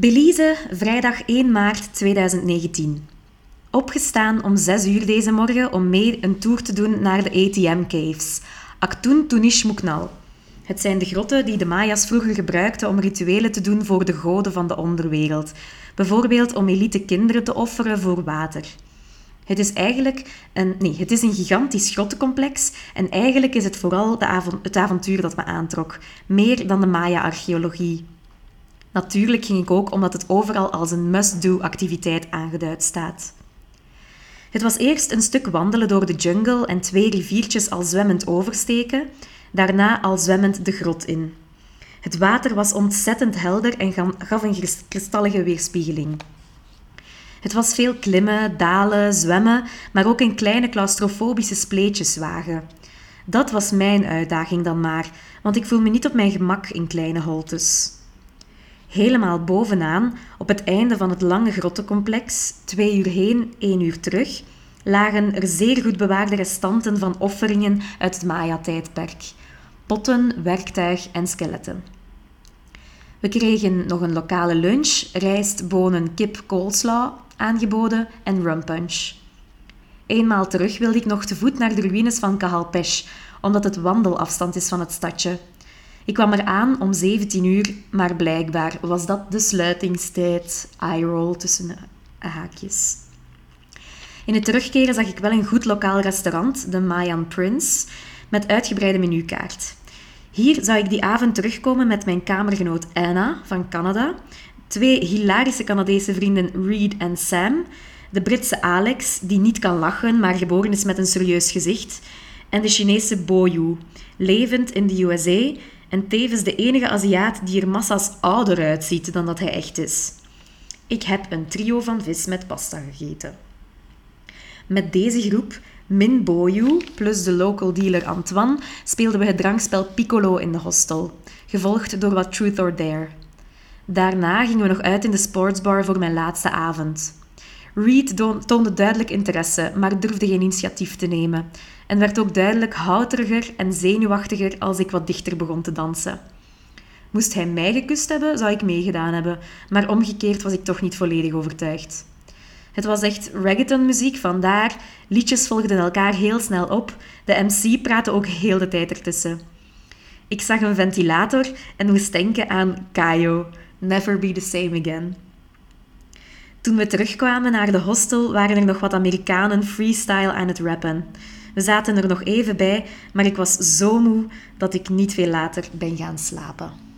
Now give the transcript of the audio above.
Belize, vrijdag 1 maart 2019. Opgestaan om 6 uur deze morgen om mee een tour te doen naar de ATM Caves. Aktun Tunish Muknal. Het zijn de grotten die de Mayas vroeger gebruikten om rituelen te doen voor de goden van de onderwereld. Bijvoorbeeld om elite kinderen te offeren voor water. Het is eigenlijk een, nee, het is een gigantisch grottencomplex en eigenlijk is het vooral de het avontuur dat me aantrok, meer dan de Maya-archeologie. Natuurlijk ging ik ook omdat het overal als een must-do-activiteit aangeduid staat. Het was eerst een stuk wandelen door de jungle en twee riviertjes al zwemmend oversteken, daarna al zwemmend de grot in. Het water was ontzettend helder en gaf een kristallige weerspiegeling. Het was veel klimmen, dalen, zwemmen, maar ook in kleine claustrofobische spleetjes wagen. Dat was mijn uitdaging dan maar, want ik voel me niet op mijn gemak in kleine holtes. Helemaal bovenaan, op het einde van het lange grottencomplex, twee uur heen, één uur terug, lagen er zeer goed bewaarde restanten van offeringen uit het Maya-tijdperk. Potten, werktuig en skeletten. We kregen nog een lokale lunch, rijst, bonen, kip, coleslaw aangeboden en rum punch. Eenmaal terug wilde ik nog te voet naar de ruïnes van Cahalpesh, omdat het wandelafstand is van het stadje. Ik kwam eraan om 17 uur, maar blijkbaar was dat de sluitingstijd. Eye-roll tussen haakjes. In het terugkeren zag ik wel een goed lokaal restaurant, de Mayan Prince, met uitgebreide menukaart. Hier zou ik die avond terugkomen met mijn kamergenoot Anna van Canada, twee hilarische Canadese vrienden Reed en Sam, de Britse Alex, die niet kan lachen, maar geboren is met een serieus gezicht, en de Chinese Boyu, levend in de USA en tevens de enige Aziat die er massa's ouder uitziet dan dat hij echt is. Ik heb een trio van vis met pasta gegeten. Met deze groep, min Boyu plus de local dealer Antoine, speelden we het drankspel Piccolo in de hostel, gevolgd door wat Truth or Dare. Daarna gingen we nog uit in de sportsbar voor mijn laatste avond. Reed toonde duidelijk interesse, maar durfde geen initiatief te nemen en werd ook duidelijk houteriger en zenuwachtiger als ik wat dichter begon te dansen. Moest hij mij gekust hebben, zou ik meegedaan hebben, maar omgekeerd was ik toch niet volledig overtuigd. Het was echt reggaeton-muziek, vandaar liedjes volgden elkaar heel snel op. De MC praatte ook heel de tijd ertussen. Ik zag een ventilator en moest denken aan Kayo, Never Be the Same Again. Toen we terugkwamen naar de hostel waren er nog wat Amerikanen freestyle aan het rappen. We zaten er nog even bij, maar ik was zo moe dat ik niet veel later ben gaan slapen.